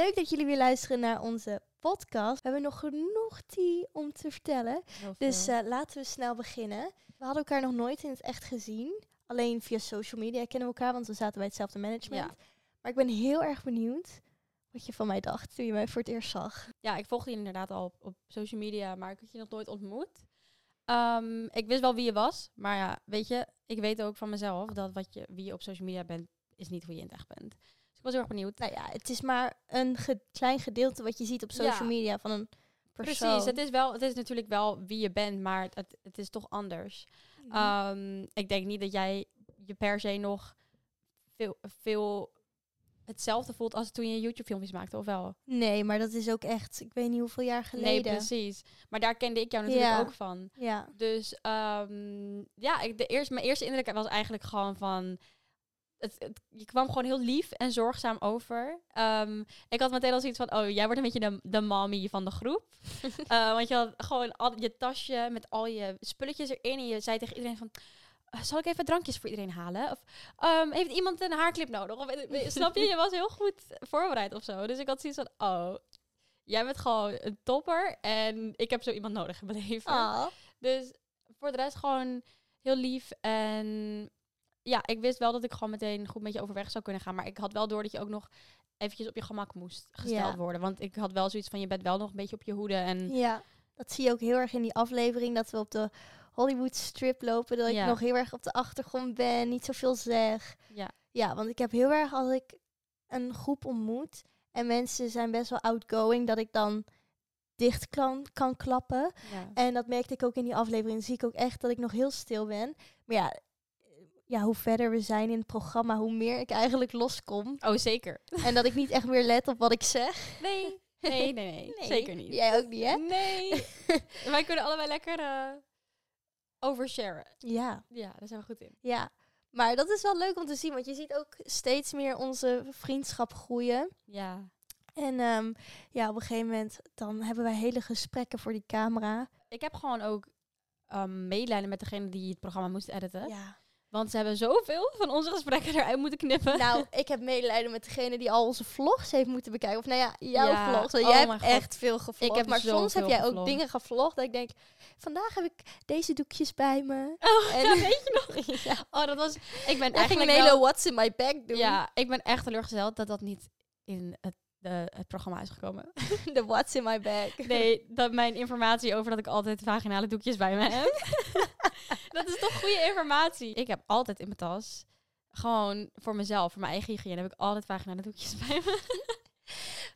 Leuk dat jullie weer luisteren naar onze podcast. We hebben nog genoeg tea om te vertellen. Dus eh, laten we snel beginnen. We hadden elkaar nog nooit in het echt gezien. Alleen via social media kennen we elkaar, want we zaten bij hetzelfde management. Ja. Maar ik ben heel erg benieuwd wat je van mij dacht toen je mij voor het eerst zag. ja, ik volgde je inderdaad al op, op social media, maar ik had je nog nooit ontmoet. Ehm, ik wist wel wie je was, maar ja, weet je, ik weet ook van mezelf dat wat je, wie je op social media bent, is niet hoe je in het echt bent. Ik was heel erg benieuwd. Nou ja, het is maar een ge- klein gedeelte wat je ziet op social Ja. media van een persoon. Precies, het is, wel, het is natuurlijk wel wie je bent, maar het, het, is toch anders. Mhm. Ehm, ik denk niet dat jij je per se nog veel, veel hetzelfde voelt als toen je YouTube-filmpjes maakte, of wel? Nee, maar dat is ook echt, ik weet niet hoeveel jaar Nee, geleden. precies. Maar daar kende ik jou natuurlijk Ja. ook van. ja. Dus ehm, ja, ik, de eerste, mijn eerste indruk was eigenlijk gewoon van... Het, het- je kwam gewoon heel lief en zorgzaam over. Ehm, ik had meteen al zoiets van, oh, jij wordt een beetje de, de mommy van de groep. Eh, want je had gewoon al je tasje met al je spulletjes erin. En je zei tegen iedereen van, "Eh, zal ik even drankjes voor iedereen halen? Of ehm, heeft iemand een haarclip nodig? Of, weet- snap je? Je was heel goed voorbereid of zo. Dus ik had zoiets van, oh, jij bent gewoon een topper. En ik heb zo iemand nodig in mijn leven. Dus voor de rest gewoon heel lief. En ja, ik wist wel dat ik gewoon meteen goed met je overweg zou kunnen gaan. Maar ik had wel door dat je ook nog eventjes op je gemak moest gesteld Ja. worden. Want ik had wel zoiets van, je bent wel nog een beetje op je hoede. En Ja, dat zie je ook heel erg in die aflevering. Dat we op de Hollywood strip lopen. Dat Ja. ik nog heel erg op de achtergrond ben. Niet zoveel zeg. ja, Ja, want ik heb heel erg als ik een groep ontmoet. En mensen zijn best wel outgoing. Dat ik dan dicht kan, kan klappen. ja. En dat merkte ik ook in die aflevering. Dan zie ik ook echt dat ik nog heel stil ben. Maar ja, ja, hoe verder we zijn in het programma, hoe meer ik eigenlijk loskom. Oh, zeker. en dat ik niet echt meer let op wat ik zeg. Nee, nee, nee, nee. Nee. Zeker niet. Jij ook niet, hè? Nee. Wij kunnen allebei lekker eh oversharen. Ja. Ja, daar zijn we goed in. Ja, maar dat is wel leuk om te zien, want je ziet ook steeds meer onze vriendschap groeien. Ja. En ehm, ja, op een gegeven moment dan hebben wij hele gesprekken voor die camera. Ik heb gewoon ook um, medelijden met degene die het programma moest editen. Ja. Want ze hebben zoveel van onze gesprekken eruit moeten knippen. Nou, ik heb medelijden met degene die al onze vlogs heeft moeten bekijken. Of nou ja, jouw Ja, vlogs. Oh jij hebt echt veel gevlogd. Ik heb maar soms heb jij ook dingen gevlogd dat ik denk, vandaag heb ik deze doekjes bij me. Oh, En- ja, weet je nog? ja. Oh, dat was... Ik ben En ging eigenlijk een hele wel... what's in my bag doen. Ja, ik ben echt teleurgesteld dat dat niet in het, de, het programma is gekomen. De what's in my bag. Nee, dat mijn informatie over dat ik altijd vaginale doekjes bij me heb. dat is toch goede informatie? Ik heb altijd in mijn tas, gewoon voor mezelf, voor mijn eigen hygiëne, heb ik altijd vaginale doekjes bij me.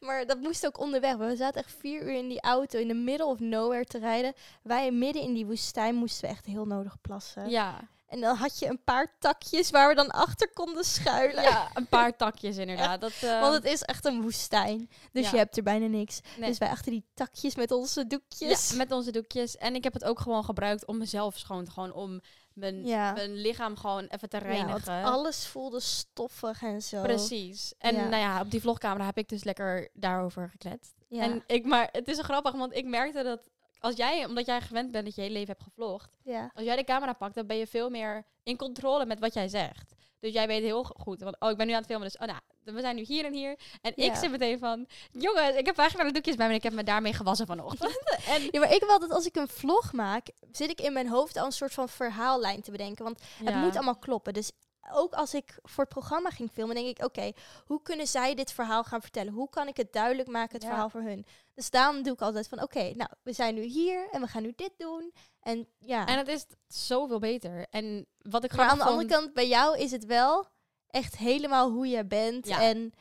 Maar dat moest ook onderweg. We zaten echt vier uur in die auto in de middle of nowhere te rijden. Wij midden in die woestijn moesten we echt heel nodig plassen. Ja, En dan had je een paar takjes waar we dan achter konden schuilen. ja een paar takjes inderdaad. Dat, Want het is echt een woestijn. Dus Ja. je hebt er bijna niks. nee. Dus wij achter die takjes met onze doekjes. Ja, met onze doekjes. En ik heb het ook gewoon gebruikt om mezelf schoon te gewoon om mijn, Ja. mijn lichaam gewoon even te Ja, reinigen. want alles voelde stoffig en zo. Precies. En Ja. nou ja, op die vlogcamera heb ik dus lekker daarover gekletst. Ja. En ik, maar het is grappig, want ik merkte dat als jij, omdat jij gewend bent dat je je hele leven hebt gevlogd, ja. als jij de camera pakt, dan ben je veel meer in controle met wat jij zegt. Dus jij weet heel goed, want oh, ik ben nu aan het filmen, dus oh nou, we zijn nu hier en hier. En ik zit meteen van, jongens, ik heb eigenlijk de doekjes bij me en ik heb me daarmee gewassen vanochtend. en ja, maar ik heb altijd, als ik een vlog maak, zit ik in mijn hoofd al een soort van verhaallijn te bedenken. Want het Ja. moet allemaal kloppen. Dus ook als ik voor het programma ging filmen, denk ik, oké, hoe kunnen zij dit verhaal gaan vertellen? Hoe kan ik het duidelijk maken, het Ja. verhaal voor hun? Dus daarom doe ik altijd van, oké, nou, we zijn nu hier en we gaan nu dit doen. En ja, En het is zoveel beter. En wat ik maar aan de andere kant, bij jou is het wel echt helemaal hoe je bent. Ja. En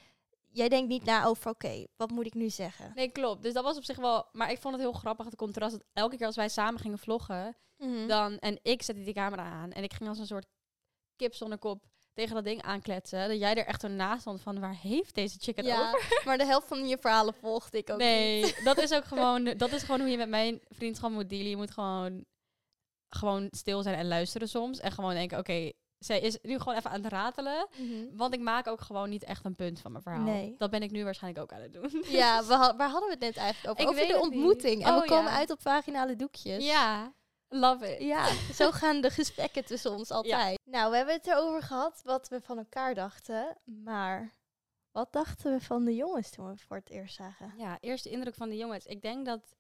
jij denkt niet na over, oké, wat moet ik nu zeggen? Nee, klopt. Dus dat was op zich wel... Maar ik vond het heel grappig, het contrast. Dat elke keer als wij samen gingen vloggen... Mhm. dan En ik zette die camera aan. En ik ging als een soort kip zonder kop tegen dat ding aankletsen. Dat jij er echt zo naast stond van... Waar heeft deze chick het ja, over? maar de helft van je verhalen volgde ik ook niet. Nee, dat is ook gewoon... Dat is gewoon hoe je met mijn vriendschap moet dealen. Je moet gewoon... Gewoon stil zijn en luisteren soms. En gewoon denken, oké... zij is nu gewoon even aan het ratelen. Mhm. Want ik maak ook gewoon niet echt een punt van mijn verhaal. Nee. Dat ben ik nu waarschijnlijk ook aan het doen. Ja, waar hadden we het net eigenlijk over? Ik over de niet. ontmoeting. En we Oh, komen ja. uit op vaginale doekjes. Ja, love it. Ja, zo gaan de gesprekken tussen ons altijd. Nou, we hebben het erover gehad wat we van elkaar dachten. Maar Wat dachten we van de jongens toen we voor het eerst zagen? Ja, eerste indruk van de jongens. Ik denk dat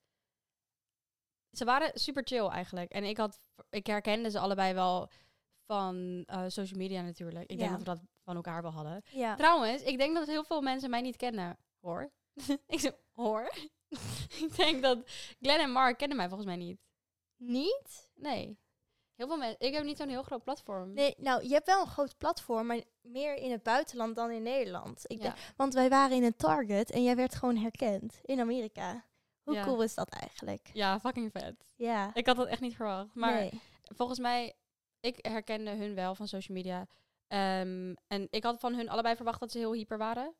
ze waren super chill eigenlijk. En ik had, ik herkende ze allebei wel van eh, social media natuurlijk. Ik denk dat we dat van elkaar wel hadden. Ja. Trouwens, ik denk dat heel veel mensen mij niet kennen. Hoor. ik zeg, hoor. ik denk dat Glenn en Mark kennen mij volgens mij niet. Niet? Nee. Heel veel mensen. Ik heb niet zo'n heel groot platform. Nee, nou, je hebt wel een groot platform, maar meer in het buitenland dan in Nederland. Ik Ja. denk, want wij waren in een Target en jij werd gewoon herkend in Amerika. Hoe Ja. cool is dat eigenlijk? ja, fucking vet. Ja. Ik had dat echt niet verwacht. Maar nee. volgens mij, ik herkende hun wel van social media. Ehm, en ik had van hun allebei verwacht dat ze heel hyper waren.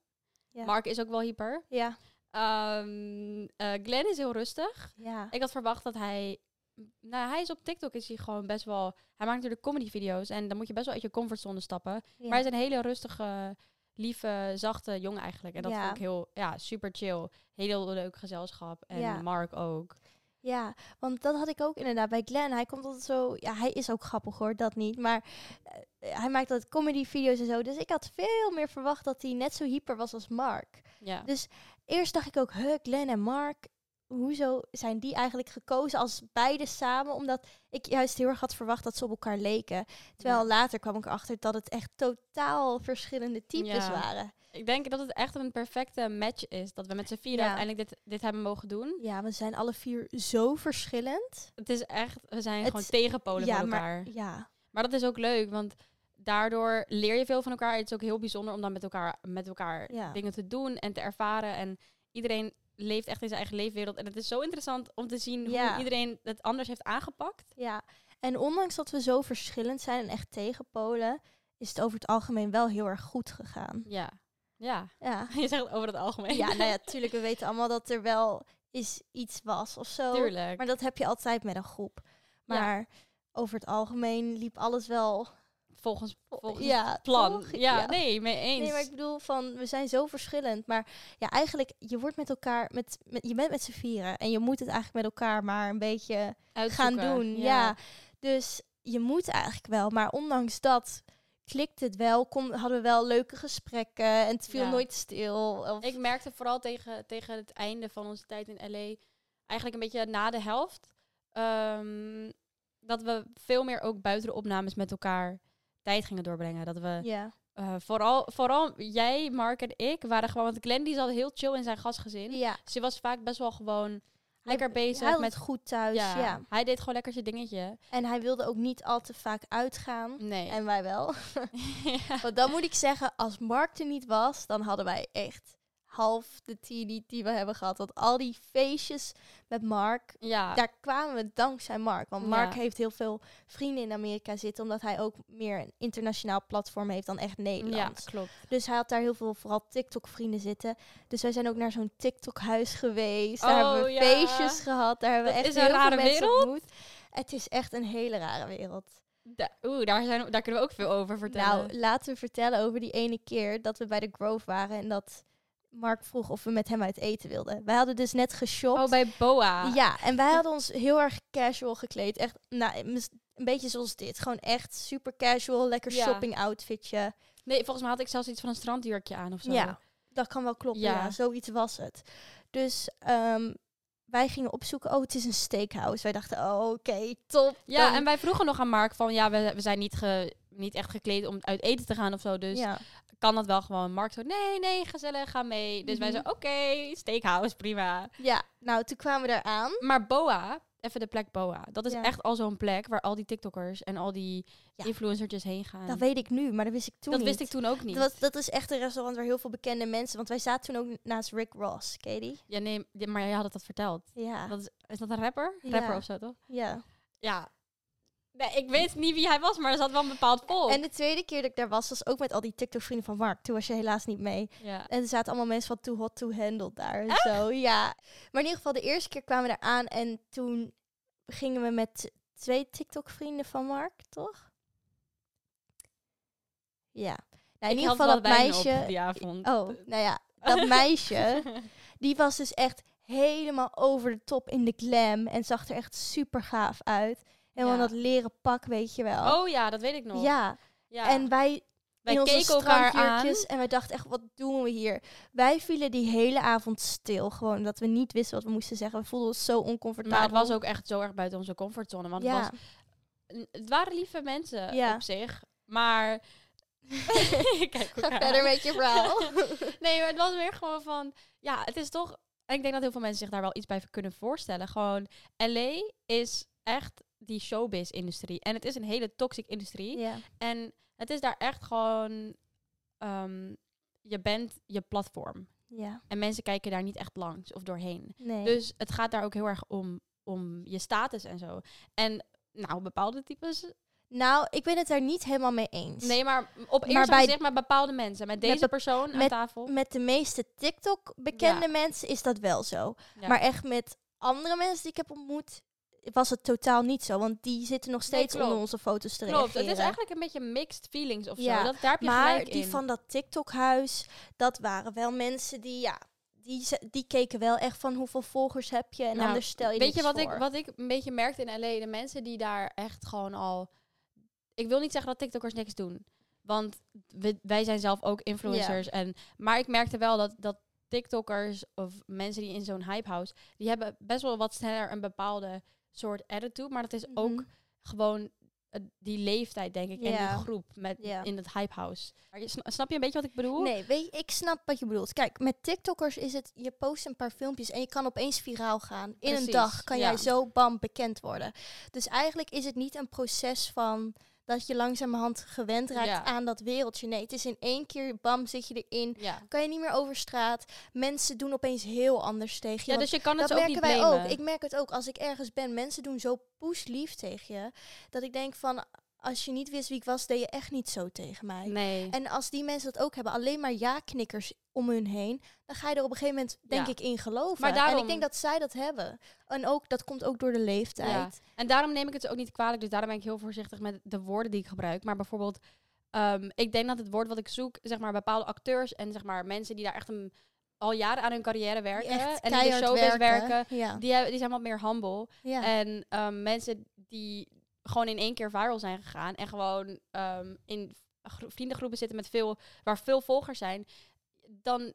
Ja. Mark is ook wel hyper. Ja. Eh, Glenn is heel rustig. Ja. Ik had verwacht dat hij... Nou, hij is op TikTok is hij gewoon best wel... Hij maakt natuurlijk comedy video's en dan moet je best wel uit je comfortzone stappen. ja. Maar hij is een hele rustige, lieve, zachte jongen eigenlijk. En dat Ja. vond ik heel, ja, super chill. Heel leuk gezelschap. En Ja. Mark ook. Ja, want dat had ik ook inderdaad bij Glenn. Hij komt altijd zo... Ja, hij is ook grappig hoor, dat niet. Maar eh, hij maakt altijd comedy-video's en zo. Dus ik had veel meer verwacht dat hij net zo hyper was als Mark. Ja. Dus eerst dacht ik ook, huh, Glenn en Mark... Hoezo zijn die eigenlijk gekozen als beide samen? Omdat ik juist heel erg had verwacht dat ze op elkaar leken. Terwijl Ja. later kwam ik erachter dat het echt totaal verschillende types Ja. waren. Ik denk dat het echt een perfecte match is. Dat we met z'n vier Ja. uiteindelijk dit, dit hebben mogen doen. Ja, we zijn alle vier zo verschillend. Het is echt, we zijn Het- gewoon tegenpolen ja, voor elkaar. maar Maar, ja, dat is ook leuk, want daardoor leer je veel van elkaar. Het is ook heel bijzonder om dan met elkaar, met elkaar dingen te doen en te ervaren. En iedereen leeft echt in zijn eigen leefwereld. En het is zo interessant om te zien Ja. hoe iedereen het anders heeft aangepakt. Ja, en ondanks dat we zo verschillend zijn en echt tegenpolen, is het over het algemeen wel heel erg goed gegaan. Ja. Ja. Ja, Je zegt over het algemeen. ja nou ja, tuurlijk, we weten allemaal dat er wel is iets was of zo. Tuurlijk. Maar dat heb je altijd met een groep. Ja. Maar over het algemeen liep alles wel volgens, volgens ja, het plan. Ja, nee, mee eens. Nee, maar ik bedoel van, we zijn zo verschillend. Maar ja, eigenlijk, je wordt met elkaar, met, met, je bent met z'n vieren. En je moet het eigenlijk met elkaar maar een beetje gaan doen. Ja. Dus je moet eigenlijk wel. Maar ondanks dat klikt het wel. Kom, hadden we wel leuke gesprekken. En het viel nooit stil. Of, Ik merkte vooral tegen, tegen het einde van onze tijd in LA, eigenlijk een beetje na de helft, ehm, dat we veel meer ook buiten de opnames met elkaar tijd gingen doorbrengen. Dat we eh, vooral, vooral jij, Mark en ik waren gewoon, want Glenn die zat heel chill in zijn gastgezin. ja. Dus hij was vaak best wel gewoon lekker Hij- bezig Hij met goed thuis, ja, ja. Hij deed gewoon lekker zijn dingetje. En hij wilde ook niet al te vaak uitgaan. Nee. En wij wel. ja. Want dan moet ik zeggen, als Mark er niet was, dan hadden wij echt half de tien die, we hebben gehad. Want al die feestjes met Mark, ja. daar kwamen we dankzij Mark. Want Mark Ja. heeft heel veel vrienden in Amerika zitten, omdat hij ook meer een internationaal platform heeft dan echt Nederlands. Ja, klopt. Dus hij had daar heel veel, vooral TikTok-vrienden zitten. Dus wij zijn ook naar zo'n TikTok-huis geweest. Daar hebben Oh, we ja. feestjes gehad. Daar hebben we echt is een heel rare veel mensen wereld. ontmoet. Het is echt een hele rare wereld. Da- Oeh, daar, zijn, daar kunnen we ook veel over vertellen. Nou, laten we vertellen over die ene keer dat we bij de Grove waren en dat Mark vroeg of we met hem uit eten wilden. Wij hadden dus net geshopt. oh, bij Boa. Ja, en wij hadden ons heel erg casual gekleed. Echt, nou, een beetje zoals dit. Gewoon echt super casual, lekker Ja. shopping outfitje. Nee, volgens mij had ik zelfs iets van een strandjurkje aan of zo. Ja, dat kan wel kloppen. Ja. Ja. zoiets was het. Dus ehm, wij gingen opzoeken. Oh, het is een steakhouse. Wij dachten, oh, oké, top. Ja, Dan- en wij vroegen nog aan Mark van, ja, we, we zijn niet, ge, niet echt gekleed om uit eten te gaan of zo. Dus ja. Kan dat wel gewoon. Mark zo, nee, nee, gezellig, ga mee. Dus wij Mhm. zo, oké, steakhouse, prima. ja, nou, toen kwamen we eraan. Maar Boa, even de plek Boa. Dat is Ja. echt al zo'n plek waar al die TikTokkers en al die Ja. influencertjes heen gaan. Dat weet ik nu, maar dat wist ik toen dat niet. wist ik toen ook niet. Dat, was- dat is echt een restaurant waar heel veel bekende mensen... Want wij zaten toen ook naast Rick Ross, die? Ja, nee, maar jij had het dat verteld. Ja. Dat is, is dat een rapper? Ja. Rapper of zo, toch? ja. Ja. Nee, ik weet niet wie hij was, maar er zat wel een bepaald volk. En de tweede keer dat ik daar was, was ook met al die TikTok-vrienden van Mark. Toen was je helaas niet mee. ja. En er zaten allemaal mensen van Too Hot To Handle daar en zo. Ja. Maar in ieder geval, de eerste keer kwamen we eraan en toen gingen we met twee TikTok-vrienden van Mark, toch? Ja. Nou, in ieder geval dat wijn op meisje... die avond. Oh, nou ja, dat meisje, die was dus echt helemaal over de top in de glam en zag er echt super gaaf uit. Helemaal Ja. dat leren pak, weet je wel. Oh ja, dat weet ik nog. ja. Ja. En wij Wij in keken elkaar aan. en wij dachten echt, wat doen we hier? Wij vielen die hele avond stil, gewoon omdat we niet wisten wat we moesten zeggen. We voelden ons zo oncomfortabel. Maar het was ook echt zo erg buiten onze comfortzone. Want ja. het, was, het waren lieve mensen Ja. op zich. Maar... Kijk Ga verder met je verhaal. Nee, maar het was meer gewoon van... Ja, het is toch... En ik denk dat heel veel mensen zich daar wel iets bij kunnen voorstellen. Gewoon, LA is echt die showbiz-industrie. En het is een hele toxic industrie. En het is daar echt gewoon... ehm, je bent je platform. ja, En mensen kijken daar niet echt langs of doorheen. nee. Dus het gaat daar ook heel erg om, om je status en zo. En nou, bepaalde types... nou, ik ben het daar niet helemaal mee eens. Nee, maar op Maar eerste bij- gezicht met bepaalde mensen. Met deze persoon aan tafel. Met de meeste TikTok bekende Ja. mensen is dat wel zo. Ja. Maar echt met andere mensen die ik heb ontmoet, was het totaal niet zo. Want die zitten nog steeds onder onze foto's te Klopt, het is eigenlijk een beetje mixed feelings of Ja, zo. Dat, daar heb je maar die in. van dat TikTok-huis, dat waren wel mensen die, ja, die, ze- die keken wel echt van hoeveel volgers heb je en Nou, anders stel je Weet je wat ik, wat ik een beetje merkte in LA? De mensen die daar echt gewoon al... Ik wil niet zeggen dat TikTokkers niks doen. Want we, wij zijn zelf ook influencers. En, maar ik merkte wel dat, dat TikTokkers of mensen die in zo'n hypehouse... die hebben best wel wat sneller een bepaalde soort attitude. Maar dat is ook Mhm. gewoon eh, die leeftijd, denk ik. En Ja. die groep met, Ja. in het je sna- Snap je een beetje wat ik bedoel? Nee, weet je, ik snap wat je bedoelt. Kijk, met TikTokkers is het, je post een paar filmpjes en je kan opeens viraal gaan. In een dag kan ja. jij zo bam bekend worden. Dus eigenlijk is het niet een proces van dat je langzamerhand gewend raakt Ja. aan dat wereldje. Nee, het is in één keer, bam, zit je erin. Ja. Kan je niet meer over straat. Mensen doen opeens heel anders tegen je. Ja, dus je kan het dat ook merken niet wij ook. Ik merk het ook als ik ergens ben. Mensen doen zo poeslief tegen je. Dat ik denk van, als je niet wist wie ik was, deed je echt niet zo tegen mij. Nee. En als die mensen dat ook hebben, alleen maar ja-knikkers om hun heen, dan ga je er op een gegeven moment, denk Ja. ik, in geloven. Maar En daarom- ik denk dat zij dat hebben. En ook, dat komt ook door de leeftijd. En daarom neem ik het ook niet kwalijk. Dus daarom ben ik heel voorzichtig met de woorden die ik gebruik. Maar bijvoorbeeld, ehm, ik denk dat het woord wat ik zoek, zeg maar bepaalde acteurs en zeg maar mensen die daar echt een, al jaren aan hun carrière werken en die in de showbiz werken, Ja. die, zijn wat meer humble. En ehm, mensen die gewoon in één keer viral zijn gegaan en gewoon ehm, in gro- vriendengroepen zitten met veel, waar veel volgers zijn, dan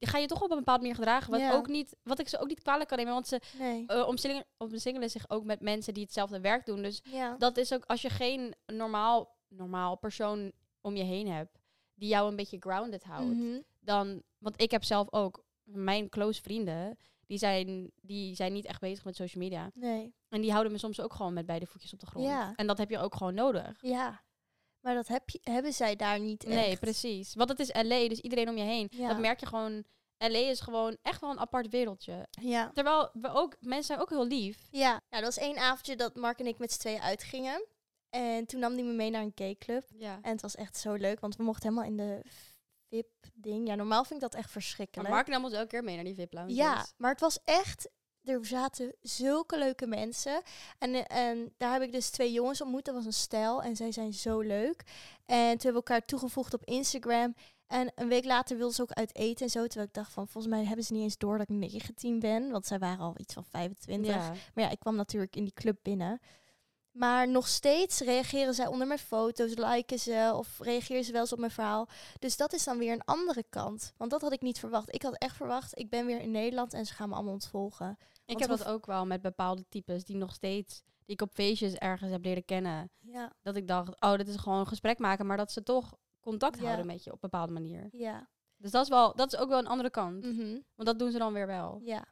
ga je toch op een bepaalde manier gedragen. Wat, Ja. ook niet, wat ik ze ook niet kwalijk kan nemen, want ze nee. uh, omsingelen, omsingelen zich ook met mensen die hetzelfde werk doen. Dus ja. dat is ook als je geen normaal, normaal persoon om je heen hebt die jou een beetje grounded houdt, Mhm. dan, want ik heb zelf ook mijn close vrienden, die zijn, die zijn niet echt bezig met social media. Nee. En die houden me soms ook gewoon met beide voetjes op de grond. Ja. En dat heb je ook gewoon nodig. Ja. Maar dat heb je, hebben zij daar niet Nee, echt. precies. Want het is LA, dus iedereen om je heen. Ja. Dat merk je gewoon. LA is gewoon echt wel een apart wereldje. Ja. Terwijl we ook, mensen zijn ook heel lief. Ja. ja, dat was één avondje dat Mark en ik met z'n tweeën uitgingen. En toen nam hij me mee naar een gayclub. Ja. En het was echt zo leuk, want we mochten helemaal in de VIP-ding. Ja, normaal vind ik dat echt Maar verschrikkelijk. Mark nam ons elke keer mee naar die VIP-lounge. Ja, maar het was echt... Er zaten zulke leuke mensen. En, en daar heb ik dus twee jongens ontmoet. Dat was een stijl. En zij zijn zo leuk. En toen hebben we elkaar toegevoegd op Instagram. En een week later wilden ze ook uit eten en zo. Terwijl ik dacht van, volgens mij hebben ze niet eens door dat ik 19 ben. Want zij waren al iets van 25. Ja. Maar ja, ik kwam natuurlijk in die club binnen. Maar nog steeds reageren zij onder mijn foto's, liken ze of reageren ze wel eens op mijn verhaal. Dus dat is dan weer een andere kant. Want dat had ik niet verwacht. Ik had echt verwacht, ik ben weer in Nederland en ze gaan me allemaal ontvolgen. Ik heb dat ook wel met bepaalde types die nog steeds, die ik op feestjes ergens heb leren kennen. Ja, Dat ik dacht, oh, dit is gewoon een gesprek maken, maar dat ze toch contact Ja. houden met je op een bepaalde manier. ja. Dus dat is, wel, dat is ook wel een andere kant. mhm, Want dat doen ze dan weer wel. ja.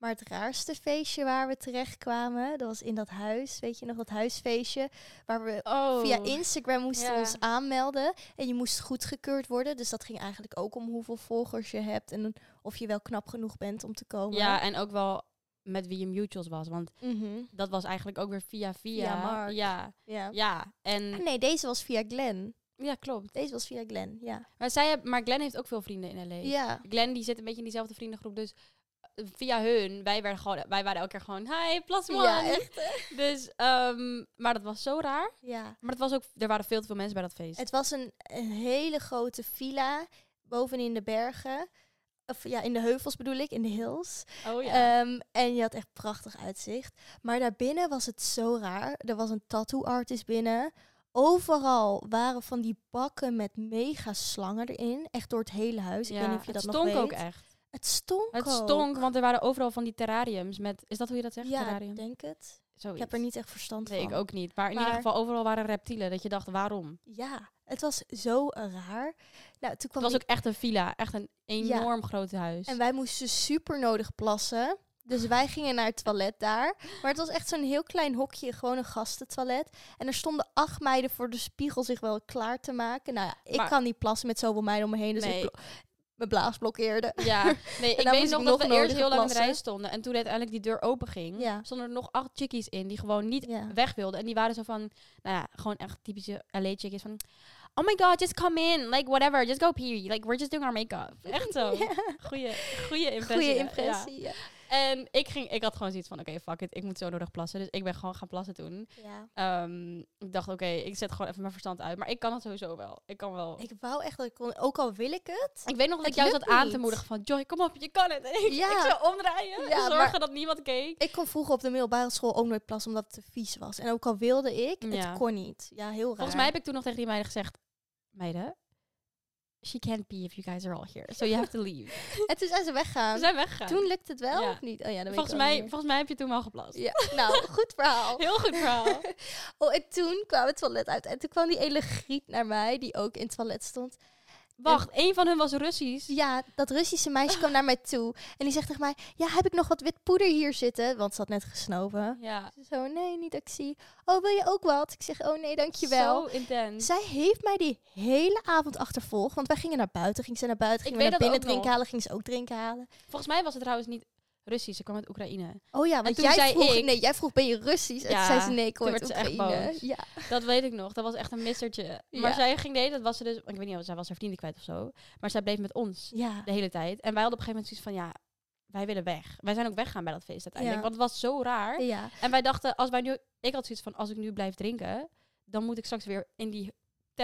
Maar het raarste feestje waar we terecht kwamen, dat was in dat huis. Weet je nog, dat huisfeestje. Waar we Oh. via Instagram moesten Ja. ons aanmelden. En je moest goedgekeurd worden. Dus dat ging eigenlijk ook om hoeveel volgers je hebt. En of je wel knap genoeg bent om te komen. Ja, en ook wel met wie je mutuals was. Want Mhm. dat was eigenlijk ook weer via via. Via Mark. Ja, ja. ja. En Nee, deze was via Glenn. ja, klopt. Deze was via Glenn, ja. Maar, zij maar Glenn heeft ook veel vrienden in LA. Ja. Glenn die zit een beetje in diezelfde vriendengroep. Dus via hun, wij, werden gewoon, wij waren elke keer gewoon, hi, plasman. Ja, echt. Dus, ehm, maar dat was zo raar. Ja. Maar het was ook, er waren veel te veel mensen bij dat feest. Het was een, een hele grote villa bovenin de bergen. Of ja, in de heuvels bedoel ik, in de hills. oh Ehm, en je had echt prachtig uitzicht. Maar daarbinnen was het zo raar. Er was een tattoo artist binnen. Overal waren van die bakken met mega slangen erin. Echt door het hele huis. Ik weet niet of je het dat stonk nog weet. ook echt. Het stonk Het ook. stonk, want er waren overal van die terrariums met... Is dat hoe je dat zegt, Ja, terrarium? ik denk het. Zoiets. Ik heb er niet echt verstand Nee, van. ik ook niet. Maar in Maar- ieder geval overal waren reptielen. Dat je dacht, waarom? Ja, het was zo raar. Nou, toen Het kwam was die- ook echt een villa. Echt een enorm groot huis. En wij moesten super nodig plassen. Dus wij gingen naar het toilet daar. Maar het was echt zo'n heel klein hokje, gewoon een gastentoilet. En er stonden acht meiden voor de spiegel zich wel klaar te maken. Nou ja, ik Maar- kan niet plassen met zoveel meiden om me heen. Dus Nee. ik mijn blaas blokkeerde. Ja, nee, ik weet nog ik dat we eerst heel lang in de rij stonden. En toen uiteindelijk die deur open ging, Ja. stonden er nog acht chickies in die gewoon niet Ja. weg wilden. En die waren zo van, nou ja, gewoon echt typische LA chickies van... Oh my god, just come in. Like, whatever. Just go pee. Like, we're just doing our make-up. Echt zo. Goeie, goeie impressie. Goeie ja. impressie. Ja. En ik, ging, ik had gewoon zoiets van, oké, fuck it. Ik moet zo nodig plassen. Dus ik ben gewoon gaan plassen toen. Ja. Ehm, ik dacht, oké, ik zet gewoon even mijn verstand uit. Maar ik kan het sowieso wel. Ik kan wel... Ik, Ik wou echt dat ik kon, ook al wil ik het. weet nog dat ik jou zat aan te moedigen van... Joy, kom op, je kan het. En ik, Ja. ik zou omdraaien. Ja, zorgen dat niemand keek. Ik kon vroeger op de middelbare school ook nooit plassen omdat het te vies was. En ook al wilde ik, het kon niet. Ja, heel raar. Volgens mij heb ik toen nog tegen die meiden gezegd... Meiden, she can't pee if you guys are all here. So you have to leave. En toen zijn ze weggaan. We zijn weggegaan. Toen lukt het wel Ja. of niet? Oh ja, dat weet volgens, mij, volgens mij heb je toen wel geplast. Ja, nou, goed verhaal. Heel goed verhaal. Oh, en toen kwam het toilet uit. En toen kwam die ene griet naar mij, die ook in het toilet stond. Wacht, een van hun was Russisch. Ja, dat Russische meisje kwam naar mij toe. En die zegt tegen mij, ja, heb ik nog wat wit poeder hier zitten? Want ze had net gesnoven. Ja. Zo, nee, niet dat ik zie. Oh, wil je ook wat? Ik zeg, oh nee, dankjewel. Zo intens. Zij heeft mij die hele avond achtervolgd. Want wij gingen naar buiten. Ging ze naar buiten. Ik Gingen we naar binnen drinken nog. halen. Ging ze ook drinken halen. Volgens mij was het trouwens niet Russisch. Ze kwam uit Oekraïne. Oh ja, want jij zei vroeg, ik- nee, jij vroeg, ben je Russisch? En Ja, zei ze, nee, ik echt Oekraïne. Ja. Dat weet ik nog. Dat was echt een mistertje. Maar Ja. zij ging nee, dat was ze dus... Ik weet niet, of zij was haar vrienden kwijt of zo. Maar zij bleef met ons ja. de hele tijd. En wij hadden op een gegeven moment zoiets van... Ja, wij willen weg. Wij zijn ook weggaan bij dat feest uiteindelijk. Want het was zo raar. Ja. En wij dachten, als wij nu... Ik had zoiets van, als ik nu blijf drinken... Dan moet ik straks weer in die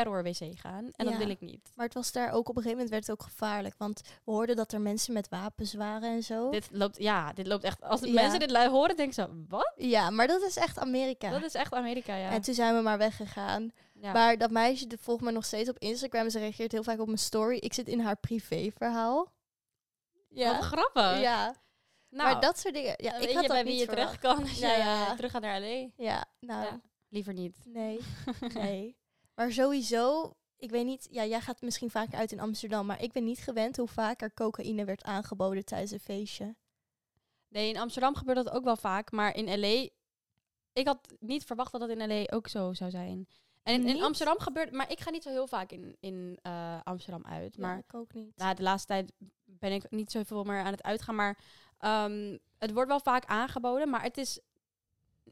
terror-wc gaan. En Ja. dat wil ik niet. Maar het was daar ook op een gegeven moment werd het ook gevaarlijk. Want we hoorden dat er mensen met wapens waren en zo. Dit loopt, ja, dit loopt echt... Als de Ja. mensen dit horen, denken ze... Wat? Ja, maar dat is echt Amerika. Dat is echt Amerika, ja. En toen zijn we maar weggegaan. ja. Maar dat meisje de volgt me nog steeds op Instagram. Ze reageert heel vaak op mijn story. Ik zit in haar privéverhaal. Ja. Wat grappig. ja. Nou, maar dat soort dingen. Ja, ik weet had je bij wie je terecht verwacht. kan als je Ja, ja. eh, terug gaat naar LA. Ja, nou, Ja. Liever niet. nee. nee. Maar sowieso, ik weet niet, ja, jij gaat misschien vaker uit in Amsterdam, maar ik ben niet gewend hoe vaak er cocaïne werd aangeboden tijdens een feestje. Nee, in Amsterdam gebeurt dat ook wel vaak, maar in LA... Ik had niet verwacht dat dat in LA ook zo zou zijn. En in? Amsterdam gebeurt... Maar ik ga niet zo heel vaak in, in eh, Amsterdam uit. Maar ik ook niet. nou, de laatste tijd ben ik niet zoveel meer aan het uitgaan. Maar ehm, het wordt wel vaak aangeboden, maar het is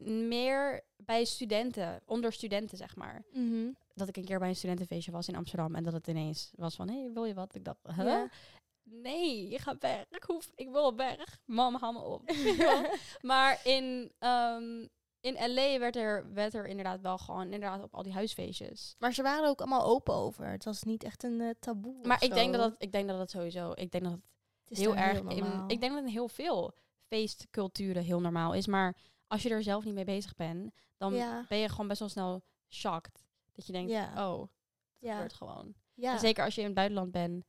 meer bij studenten, onder studenten zeg maar. Mhm. Dat ik een keer bij een studentenfeestje was in Amsterdam en dat het ineens was van, hé, hey, wil je wat? Ik dacht, huh? Ja. Nee, je gaat weg. Ik, hoef, ik wil op weg. Mam, haal me op. Maar in, ehm, in LA werd er, werd er inderdaad wel gewoon inderdaad op al die huisfeestjes. Maar ze waren er ook allemaal open over. Het was niet echt een eh, taboe. Maar ik denk, dat dat, ik denk dat het sowieso, ik denk dat het heel erg, in, ik denk dat in heel veel feestculturen heel normaal is. Maar als je er zelf niet mee bezig bent, dan ja, ben je gewoon best wel snel shocked. Dat je denkt, Ja. oh, het ja, gebeurt gewoon. ja. En zeker als je in het buitenland bent,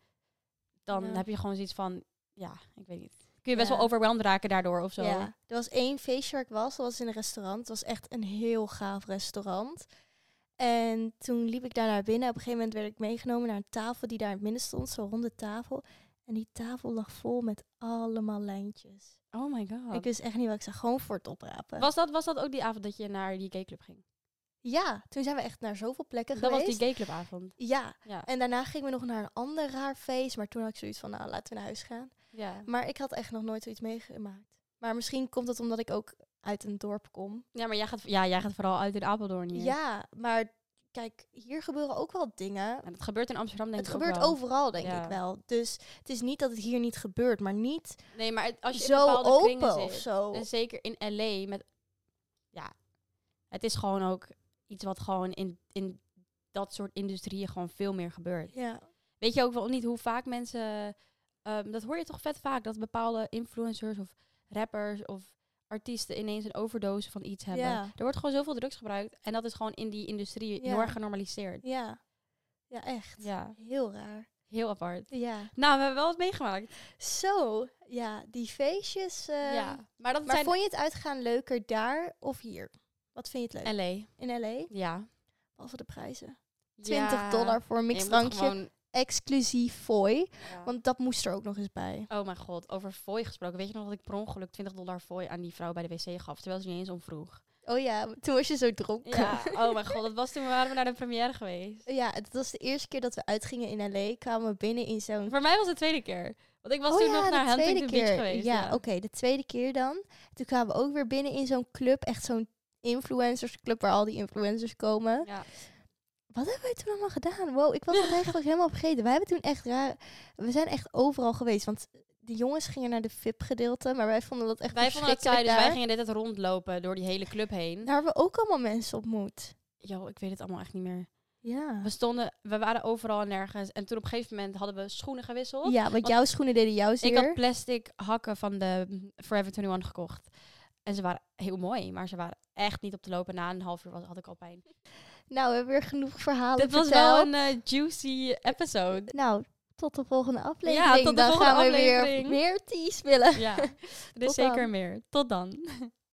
dan heb je gewoon zoiets van, ja, ik weet niet. Kun je best wel overwhelmed raken daardoor of zo. Ja, er was één feestje waar ik was. Dat was in een restaurant. Het was echt een heel gaaf restaurant. En toen liep ik daar naar binnen. Op een gegeven moment werd ik meegenomen naar een tafel die daar in het midden stond. Zo'n ronde tafel. En die tafel lag vol met allemaal lijntjes. Oh my god. Ik wist echt niet wat ik zag. Gewoon voor het oprapen. was, dat, was dat ook die avond dat je naar die gayclub ging? Ja, toen zijn we echt naar zoveel plekken Dat was geweest. die gayclubavond. Ja, Ja. en daarna gingen we nog naar een ander raar feest. Maar toen had ik zoiets van, nou, laten we naar huis gaan. ja. Maar ik had echt nog nooit zoiets meegemaakt. Maar misschien komt het omdat ik ook uit een dorp kom. Ja, maar jij gaat, ja, jij gaat vooral uit in Apeldoorn hier. Ja, maar kijk, hier gebeuren ook wel dingen. En dat gebeurt in Amsterdam denk Het ik ook gebeurt wel. overal, denk Ja. ik wel. Dus het is niet dat het hier niet gebeurt, maar niet Nee, maar het- als je in zo bepaalde kringen open of zit, zo. En zeker in LA met ja, het is gewoon ook iets wat gewoon in, in dat soort industrieën gewoon veel meer gebeurt. Ja. Weet je ook wel niet hoe vaak mensen ehm, dat hoor je toch vet vaak dat bepaalde influencers of rappers of artiesten ineens een overdose van iets hebben. Ja. Er wordt gewoon zoveel drugs gebruikt. En dat is gewoon in die industrie Ja. heel erg genormaliseerd. Ja. Ja, echt. Ja, Heel raar. heel apart. Ja. Nou, we hebben wel wat meegemaakt. Zo, ja, die feestjes. eh, ja, maar dat Maar zijn vond je het uitgaan leuker daar of hier? Wat vind je het leuk? LA. In LA? Ja. Behalve de prijzen. 20 Ja. dollar voor een mixdrankje. gewoon- Exclusief fooi. ja. Want dat moest er ook nog eens bij. Oh mijn god, over fooi gesproken. Weet je nog dat ik per ongeluk 20 dollar fooi aan die vrouw bij de wc gaf, terwijl ze niet eens om vroeg? Oh ja, toen was je zo dronken. Ja, oh mijn god, dat was toen we waren we naar de première geweest. Ja, het was de eerste keer dat we uitgingen in LA. Kwamen we binnen in zo'n... Voor mij was het de tweede keer. Want ik was oh toen ja, nog naar Huntington. Beach geweest. Ja, oké, de tweede keer dan. Toen kwamen we ook weer binnen in zo'n club. Echt zo'n influencersclub waar al die influencers komen. Ja. Wat hebben wij toen allemaal gedaan? Wow, ik was het eigenlijk helemaal vergeten. Wij hebben toen echt raar... We zijn echt overal geweest. Want de jongens gingen naar de VIP-gedeelte. Maar wij vonden dat echt Wij vonden het saai, dus wij gingen dit tijd rondlopen door die hele club heen. Daar hebben we ook allemaal mensen ontmoet. Yo, ik weet het allemaal echt niet meer. Ja. We stonden, we waren overal en nergens. En toen op een gegeven moment hadden we schoenen gewisseld. Ja, want jouw schoenen deden jou zeer. Ik had plastic hakken van de Forever 21 gekocht. En ze waren heel mooi, maar ze waren echt niet op te lopen. Na een half uur was, had ik al pijn. Nou, we hebben weer genoeg verhalen Dit was wel een eh, juicy episode. Nou, tot de volgende aflevering. tot de dan volgende gaan we weer aflevering. meer teas willen. Ja, er is zeker meer. Tot dan.